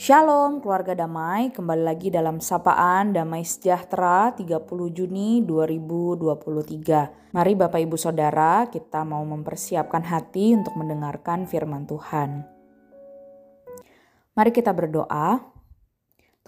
Shalom keluarga damai, kembali lagi dalam sapaan Damai Sejahtera 30 Juni 2023. Mari Bapak Ibu Saudara, kita mau mempersiapkan hati untuk mendengarkan firman Tuhan. Mari kita berdoa.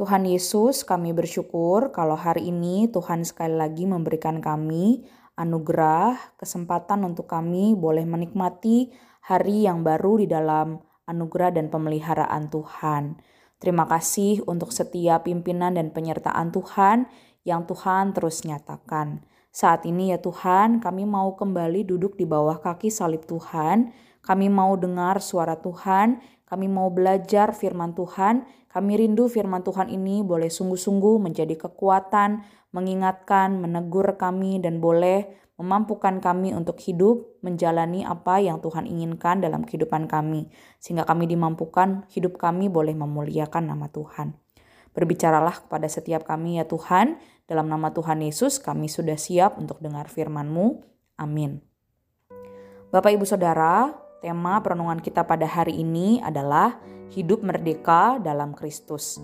Tuhan Yesus, kami bersyukur kalau hari ini Tuhan sekali lagi memberikan kami anugerah, kesempatan untuk kami boleh menikmati hari yang baru di dalam anugerah dan pemeliharaan Tuhan. Terima kasih untuk setiap pimpinan dan penyertaan Tuhan yang Tuhan terus nyatakan. Saat ini ya Tuhan, kami mau kembali duduk di bawah kaki salib Tuhan. Kami mau dengar suara Tuhan, kami mau belajar firman Tuhan. Kami rindu firman Tuhan ini boleh sungguh-sungguh menjadi kekuatan, mengingatkan, menegur kami dan boleh memampukan kami untuk hidup menjalani apa yang Tuhan inginkan dalam kehidupan kami, sehingga kami dimampukan hidup kami boleh memuliakan nama Tuhan. Berbicaralah kepada setiap kami ya Tuhan, dalam nama Tuhan Yesus kami sudah siap untuk dengar firman-Mu. Amin. Bapak Ibu Saudara, tema perenungan kita pada hari ini adalah hidup merdeka dalam Kristus.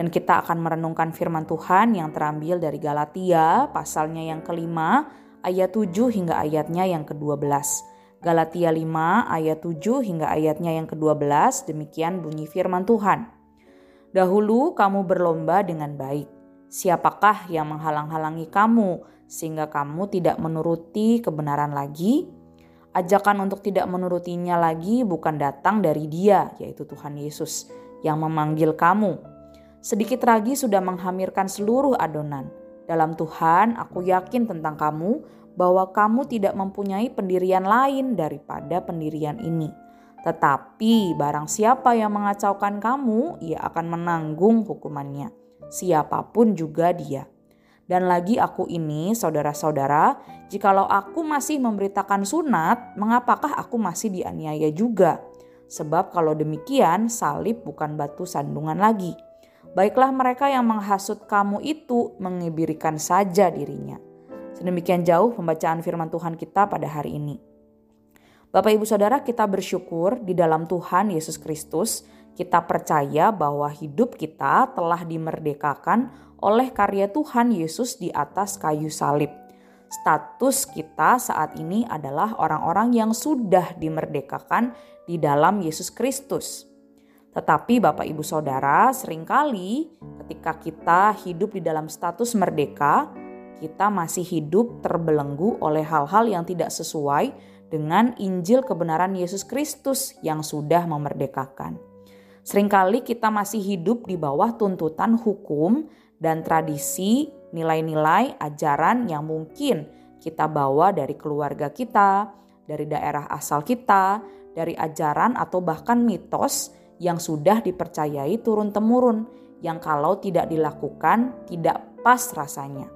Dan kita akan merenungkan firman Tuhan yang terambil dari Galatia pasalnya yang kelima ayat 7 hingga ayatnya yang ke-12. Galatia 5 ayat 7 hingga ayatnya yang ke-12 demikian bunyi firman Tuhan. Dahulu kamu berlomba dengan baik. Siapakah yang menghalang-halangi kamu sehingga kamu tidak menuruti kebenaran lagi? Ajakan untuk tidak menurutinya lagi bukan datang dari Dia, yaitu Tuhan Yesus, yang memanggil kamu Sedikit ragi sudah menghamirkan seluruh adonan. Dalam Tuhan, aku yakin tentang kamu bahwa kamu tidak mempunyai pendirian lain daripada pendirian ini. Tetapi barang siapa yang mengacaukan kamu, ia akan menanggung hukumannya. Siapa pun juga dia. Dan lagi aku ini, saudara-saudara, jikalau aku masih memberitakan sunat, mengapakah aku masih dianiaya juga? Sebab kalau demikian, salib bukan batu sandungan lagi Baiklah mereka yang menghasut kamu itu mengibirikan saja dirinya. Sedemikian jauh pembacaan firman Tuhan kita pada hari ini. Bapak Ibu Saudara kita bersyukur di dalam Tuhan Yesus Kristus kita percaya bahwa hidup kita telah dimerdekakan oleh karya Tuhan Yesus di atas kayu salib. Status kita saat ini adalah orang-orang yang sudah dimerdekakan di dalam Yesus Kristus. Tetapi Bapak Ibu Saudara, sering kali ketika kita hidup di dalam status merdeka, kita masih hidup terbelenggu oleh hal-hal yang tidak sesuai dengan Injil kebenaran Yesus Kristus yang sudah memerdekakan. Seringkali kita masih hidup di bawah tuntutan hukum dan tradisi, nilai-nilai, ajaran yang mungkin kita bawa dari keluarga kita, dari daerah asal kita, dari ajaran atau bahkan mitos yang sudah dipercayai turun-temurun, yang kalau tidak dilakukan tidak pas rasanya.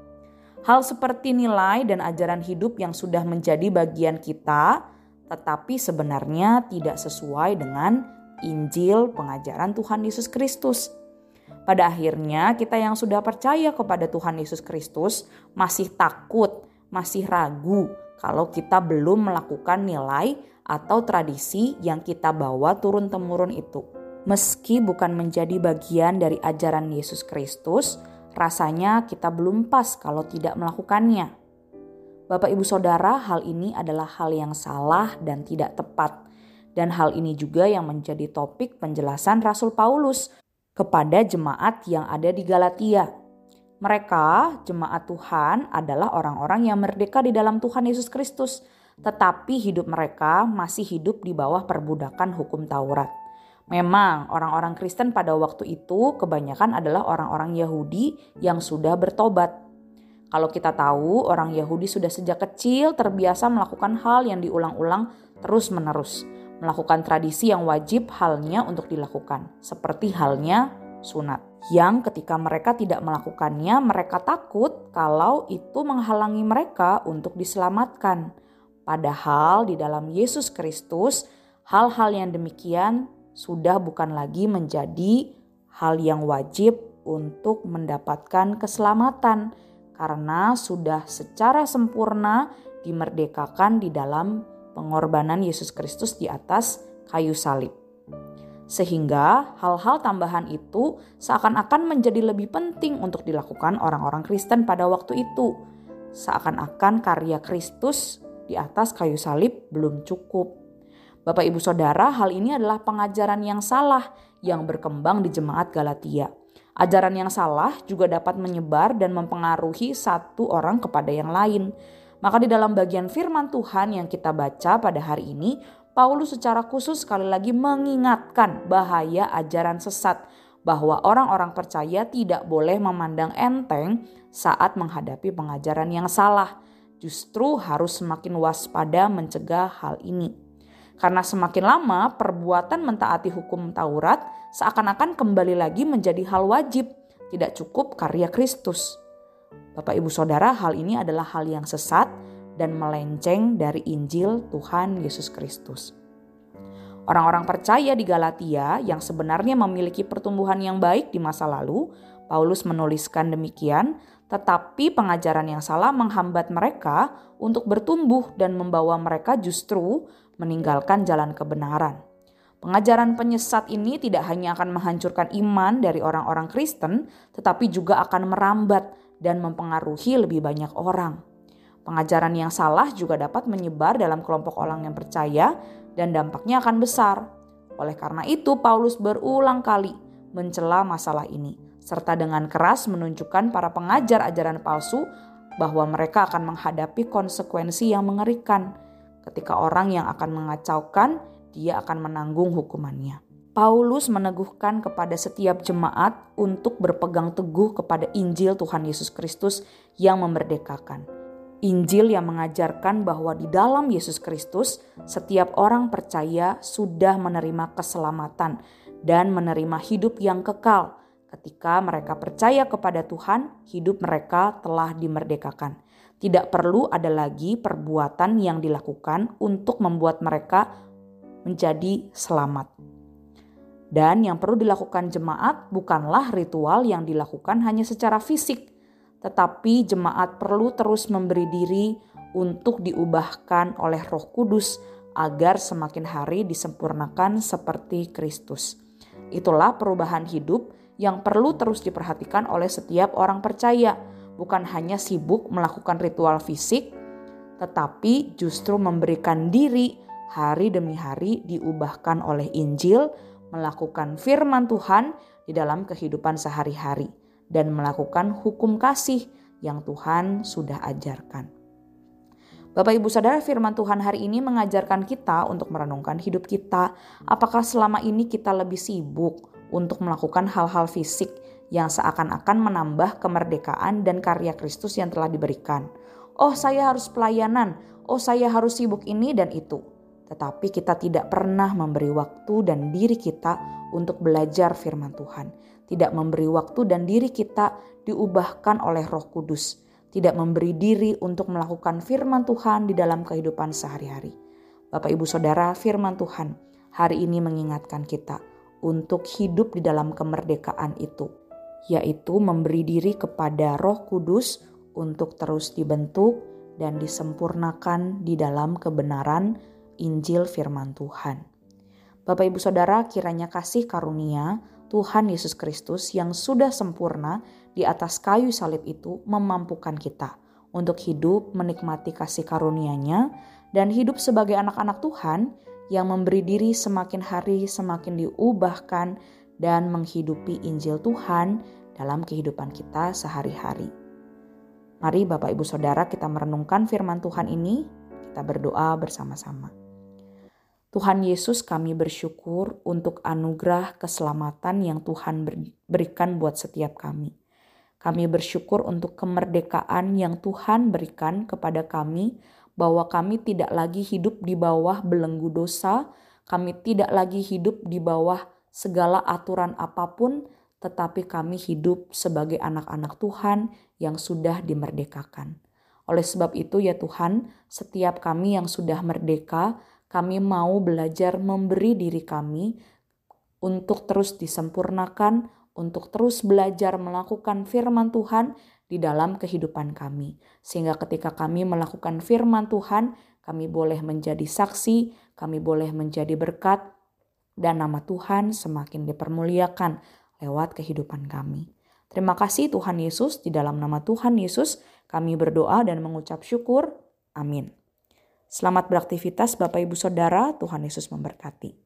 Hal seperti nilai dan ajaran hidup yang sudah menjadi bagian kita, tetapi sebenarnya tidak sesuai dengan Injil pengajaran Tuhan Yesus Kristus. Pada akhirnya, kita yang sudah percaya kepada Tuhan Yesus Kristus masih takut, masih ragu kalau kita belum melakukan nilai atau tradisi yang kita bawa turun-temurun itu. Meski bukan menjadi bagian dari ajaran Yesus Kristus, rasanya kita belum pas kalau tidak melakukannya. Bapak, ibu, saudara, hal ini adalah hal yang salah dan tidak tepat, dan hal ini juga yang menjadi topik penjelasan Rasul Paulus kepada jemaat yang ada di Galatia. Mereka, jemaat Tuhan, adalah orang-orang yang merdeka di dalam Tuhan Yesus Kristus, tetapi hidup mereka masih hidup di bawah perbudakan hukum Taurat. Memang orang-orang Kristen pada waktu itu kebanyakan adalah orang-orang Yahudi yang sudah bertobat. Kalau kita tahu orang Yahudi sudah sejak kecil terbiasa melakukan hal yang diulang-ulang terus-menerus. Melakukan tradisi yang wajib halnya untuk dilakukan. Seperti halnya sunat. Yang ketika mereka tidak melakukannya mereka takut kalau itu menghalangi mereka untuk diselamatkan. Padahal di dalam Yesus Kristus hal-hal yang demikian sudah bukan lagi menjadi hal yang wajib untuk mendapatkan keselamatan karena sudah secara sempurna dimerdekakan di dalam pengorbanan Yesus Kristus di atas kayu salib. Sehingga hal-hal tambahan itu seakan-akan menjadi lebih penting untuk dilakukan orang-orang Kristen pada waktu itu. Seakan-akan karya Kristus di atas kayu salib belum cukup. Bapak Ibu Saudara, hal ini adalah pengajaran yang salah yang berkembang di jemaat Galatia. Ajaran yang salah juga dapat menyebar dan mempengaruhi satu orang kepada yang lain. Maka di dalam bagian firman Tuhan yang kita baca pada hari ini, Paulus secara khusus sekali lagi mengingatkan bahaya ajaran sesat bahwa orang-orang percaya tidak boleh memandang enteng saat menghadapi pengajaran yang salah. Justru harus semakin waspada mencegah hal ini. Karena semakin lama perbuatan mentaati hukum Taurat seakan-akan kembali lagi menjadi hal wajib, tidak cukup karya Kristus. Bapak Ibu Saudara, hal ini adalah hal yang sesat dan melenceng dari Injil Tuhan Yesus Kristus. Orang-orang percaya di Galatia yang sebenarnya memiliki pertumbuhan yang baik di masa lalu, Paulus menuliskan demikian, tetapi pengajaran yang salah menghambat mereka untuk bertumbuh dan membawa mereka justru meninggalkan jalan kebenaran. Pengajaran penyesat ini tidak hanya akan menghancurkan iman dari orang-orang Kristen, tetapi juga akan merambat dan mempengaruhi lebih banyak orang. Pengajaran yang salah juga dapat menyebar dalam kelompok orang yang percaya dan dampaknya akan besar. Oleh karena itu, Paulus berulang kali mencela masalah ini, serta dengan keras menunjukkan para pengajar ajaran palsu bahwa mereka akan menghadapi konsekuensi yang mengerikan. Ketika orang yang akan mengacaukan, dia akan menanggung hukumannya. Paulus meneguhkan kepada setiap jemaat untuk berpegang teguh kepada Injil Tuhan Yesus Kristus yang memerdekakan Injil yang mengajarkan bahwa di dalam Yesus Kristus setiap orang percaya sudah menerima keselamatan dan menerima hidup yang kekal. Ketika mereka percaya kepada Tuhan, hidup mereka telah dimerdekakan. Tidak perlu ada lagi perbuatan yang dilakukan untuk membuat mereka menjadi selamat. Dan yang perlu dilakukan jemaat bukanlah ritual yang dilakukan hanya secara fisik, tetapi jemaat perlu terus memberi diri untuk diubahkan oleh Roh Kudus agar semakin hari disempurnakan seperti Kristus. Itulah perubahan hidup yang perlu terus diperhatikan oleh setiap orang percaya, bukan hanya sibuk melakukan ritual fisik, tetapi justru memberikan diri hari demi hari diubahkan oleh Injil, melakukan firman Tuhan di dalam kehidupan sehari-hari dan melakukan hukum kasih yang Tuhan sudah ajarkan. Bapak Ibu Saudara firman Tuhan hari ini mengajarkan kita untuk merenungkan hidup kita. Apakah selama ini kita lebih sibuk untuk melakukan hal-hal fisik yang seakan-akan menambah kemerdekaan dan karya Kristus yang telah diberikan. Oh saya harus pelayanan, oh saya harus sibuk ini dan itu. Tetapi kita tidak pernah memberi waktu dan diri kita untuk belajar firman Tuhan tidak memberi waktu dan diri kita diubahkan oleh Roh Kudus, tidak memberi diri untuk melakukan firman Tuhan di dalam kehidupan sehari-hari. Bapak, ibu, saudara, firman Tuhan hari ini mengingatkan kita untuk hidup di dalam kemerdekaan itu, yaitu memberi diri kepada Roh Kudus untuk terus dibentuk dan disempurnakan di dalam kebenaran Injil Firman Tuhan. Bapak, ibu, saudara, kiranya kasih karunia Tuhan Yesus Kristus yang sudah sempurna di atas kayu salib itu memampukan kita untuk hidup menikmati kasih karunia-Nya dan hidup sebagai anak-anak Tuhan yang memberi diri semakin hari semakin diubahkan dan menghidupi Injil Tuhan dalam kehidupan kita sehari-hari. Mari Bapak Ibu Saudara kita merenungkan firman Tuhan ini, kita berdoa bersama-sama. Tuhan Yesus kami bersyukur untuk anugerah keselamatan yang Tuhan berikan buat setiap kami. Kami bersyukur untuk kemerdekaan yang Tuhan berikan kepada kami bahwa kami tidak lagi hidup di bawah belenggu dosa, kami tidak lagi hidup di bawah segala aturan apa pun, tetapi kami hidup sebagai anak-anak Tuhan yang sudah dimerdekakan. Oleh sebab itu ya Tuhan, setiap kami yang sudah merdeka, kami mau belajar memberi diri kami untuk terus disempurnakan, untuk terus belajar melakukan firman Tuhan di dalam kehidupan kami. Sehingga ketika kami melakukan firman Tuhan, kami boleh menjadi saksi, kami boleh menjadi berkat, dan nama Tuhan semakin dipermuliakan lewat kehidupan kami. Terima kasih Tuhan Yesus, di dalam nama Tuhan Yesus kami berdoa dan mengucap syukur. Amin. Selamat beraktivitas Bapak Ibu Saudara, Tuhan Yesus memberkati.